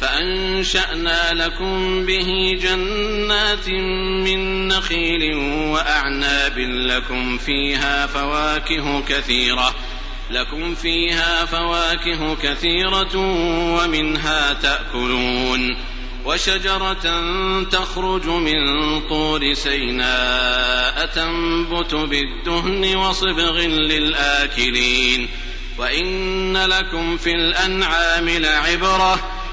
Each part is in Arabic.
فأنشأنا لكم به جنات من نخيل وأعناب لكم فيها فواكه كثيرة لكم فيها فواكه كثيرة ومنها تأكلون وشجرة تخرج من طور سيناء تنبت بالدهن وصبغ للآكلين وإن لكم في الأنعام لعبرة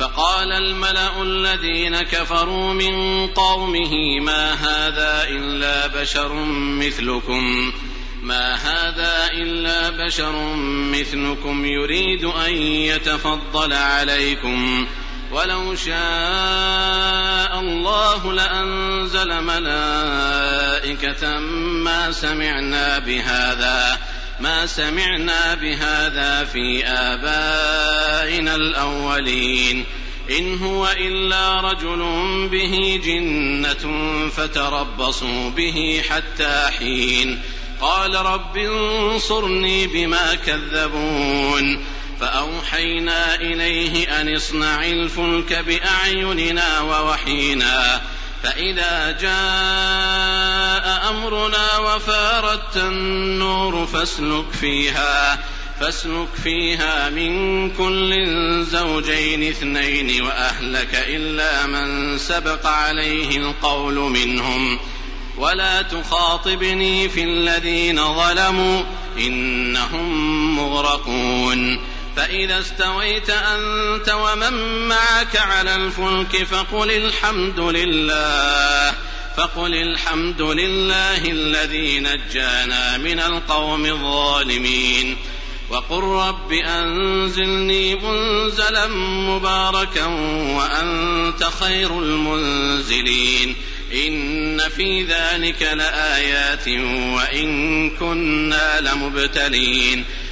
فقال الملأ الذين كفروا من قومه ما هذا إلا بشر مثلكم ما هذا إلا بشر مثلكم يريد أن يتفضل عليكم ولو شاء الله لأنزل ملائكة ما سمعنا بهذا ما سمعنا بهذا في آبائنا الأولين. إن هو إلا رجل به جنة فتربصوا به حتى حين. قال رب انصرني بما كذبون. فأوحينا إليه أن اصنع الفلك بأعيننا ووحينا. فإذا جاء أمرنا وفاردت النور فاسلك فيها فاسلك فيها من كل زوجين اثنين وأهلك إلا من سبق عليه القول منهم. ولا تخاطبني في الذين ظلموا إنهم مغرقون. فإذا استويت أنت ومن معك على الفلك فقل الحمد لله فقل الحمد لله الذي نجانا من القوم الظالمين. وقل رب أنزلني منزلا مباركا وأنت خير المنزلين. إن في ذلك لآيات وإن كنا لمبتلين.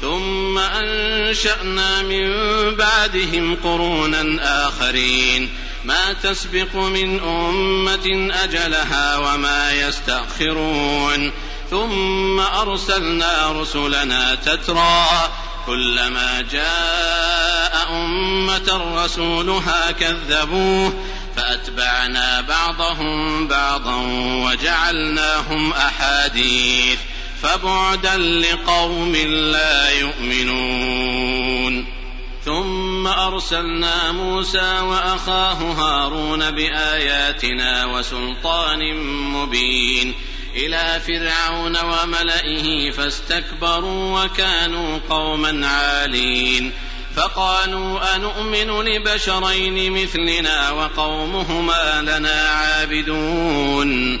ثم أنشأنا من بعدهم قرونا آخرين. ما تسبق من أمة أجلها وما يستأخرون. ثم أرسلنا رسلنا تترى. كلما جاء أمة رسولها كذبوه. فأتبعنا بعضهم بعضا وجعلناهم أحاديث. فبعدا لقوم لا يؤمنون. ثم أرسلنا موسى وأخاه هارون بآياتنا وسلطان مبين. إلى فرعون وملئه فاستكبروا وكانوا قوما عالين. فقالوا انومن لبشرين مثلنا وقومهما لنا عابدون.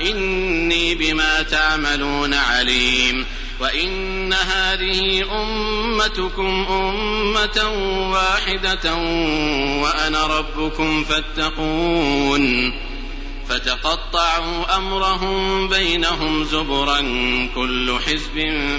إني بما تعملون عليم. وإن هذه أمتكم أمة واحدة وأنا ربكم فاتقون. فتقطعوا أمرهم بينهم زبرا كل حزب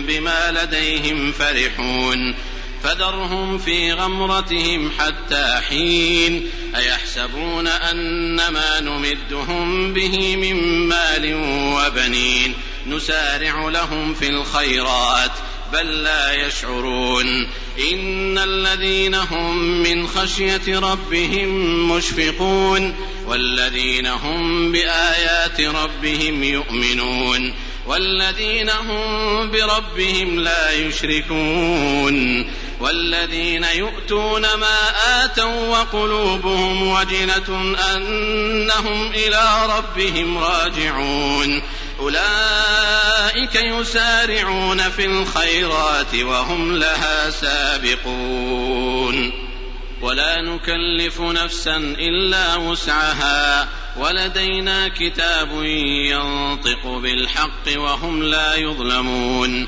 بما لديهم فرحون. فذرهم في غمرتهم حتى حين أيحسبون أن ما نمدهم به من مال وبنين نسارع لهم في الخيرات بل لا يشعرون إن الذين هم من خشية ربهم مشفقون والذين هم بآيات ربهم يؤمنون والذين هم بربهم لا يشركون والذين يؤتون ما آتوا وقلوبهم وجنة أنهم إلى ربهم راجعون. أولئك يسارعون في الخيرات وهم لها سابقون. ولا نكلف نفسا إلا وسعها. ولدينا كتاب ينطق بالحق وهم لا يظلمون.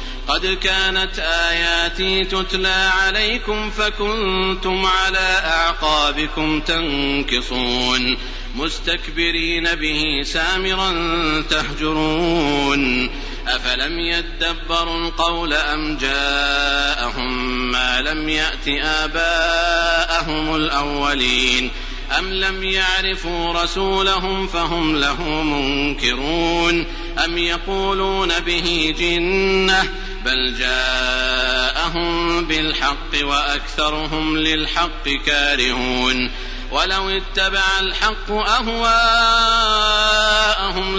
قد كانت آياتي تتلى عليكم فكنتم على أعقابكم تنكصون مستكبرين به سامرا تهجرون. أفلم يدبروا القول أم جاءهم ما لم يأت آباءهم الأولين؟ أم لم يعرفوا رسولهم فهم له منكرون؟ أم يقولون به جنة بل جاءهم بالحق وأكثرهم للحق كارهون ولو اتبع الحق أهواءهم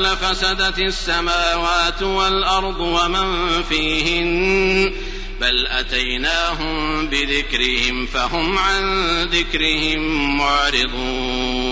لفسدت السماوات والأرض ومن فيهن بل أتيناهم بذكرهم فهم عن ذكرهم معرضون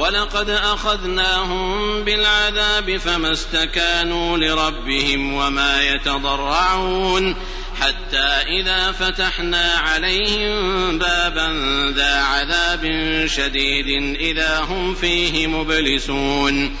ولقد أخذناهم بالعذاب فما استكانوا لربهم وما يتضرعون حتى إذا فتحنا عليهم بابا ذا عذاب شديد إذا هم فيه مبلسون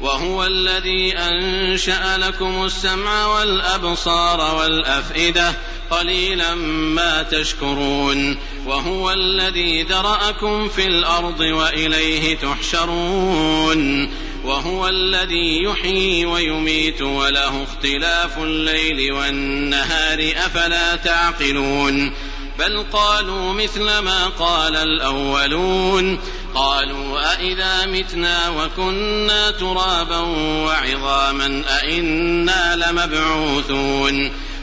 وهو الذي أنشأ لكم السمع والأبصار والأفئدة قليلا ما تشكرون وهو الذي ذرأكم في الأرض وإليه تحشرون وهو الذي يحيي ويميت وله اختلاف الليل والنهار أفلا تعقلون بل قالوا مثل ما قال الأولون قالوا أإذا متنا وكنا ترابا وعظاما أإنا لمبعوثون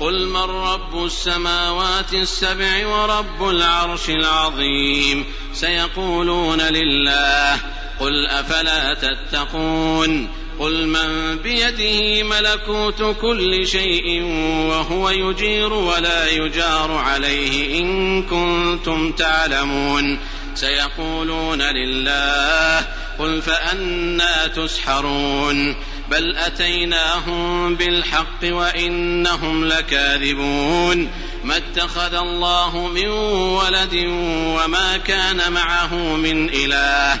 قل من رب السماوات السبع ورب العرش العظيم سيقولون لله قل أفلا تتقون قل من بيده ملكوت كل شيء وهو يجير ولا يجار عليه إن كنتم تعلمون. سيقولون لله قل فأنا تسحرون. بل أتيناهم بالحق وإنهم لكاذبون. ما اتخذ الله من ولد وما كان معه من إله.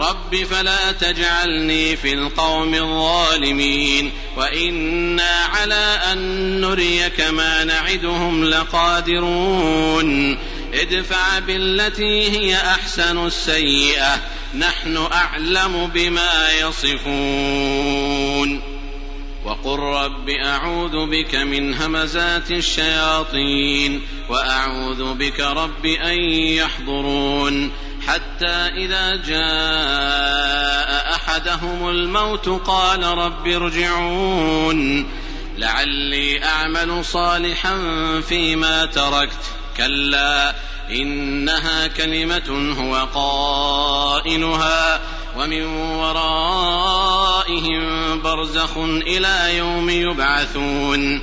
رب فلا تجعلني في القوم الظالمين وإنا على أن نريك ما نعدهم لقادرون ادفع بالتي هي أحسن السيئة نحن أعلم بما يصفون وقل رب أعوذ بك من همزات الشياطين وأعوذ بك رب أن يحضرون حتى إذا جاء أحدهم الموت قال رب ارجعون. لعلي أعمل صالحا فيما تركت. كلا إنها كلمة هو قائلها ومن ورائهم برزخ إلى يوم يبعثون.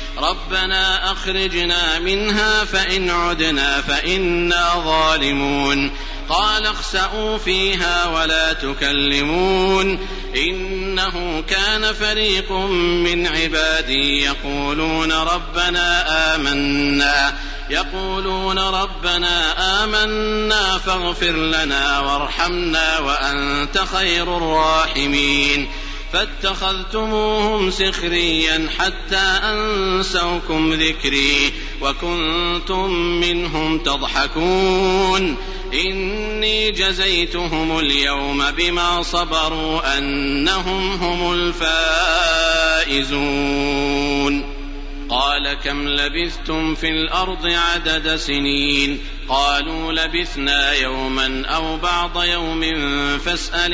ربنا أخرجنا منها فإن عدنا فإنا ظالمون. قال اخسأوا فيها ولا تكلمون. إنه كان فريق من عبادي يقولون ربنا آمنا. يقولون ربنا آمنا فاغفر لنا وارحمنا وأنت خير الراحمين. فاتخذتموهم سخريا حتى أنسوكم ذكري وكنتم منهم تضحكون. إني جزيتهم اليوم بما صبروا أنهم هم الفائزون. قال كم لبثتم في الأرض عدد سنين؟ قالوا لبثنا يوما أو بعض يوم فاسأل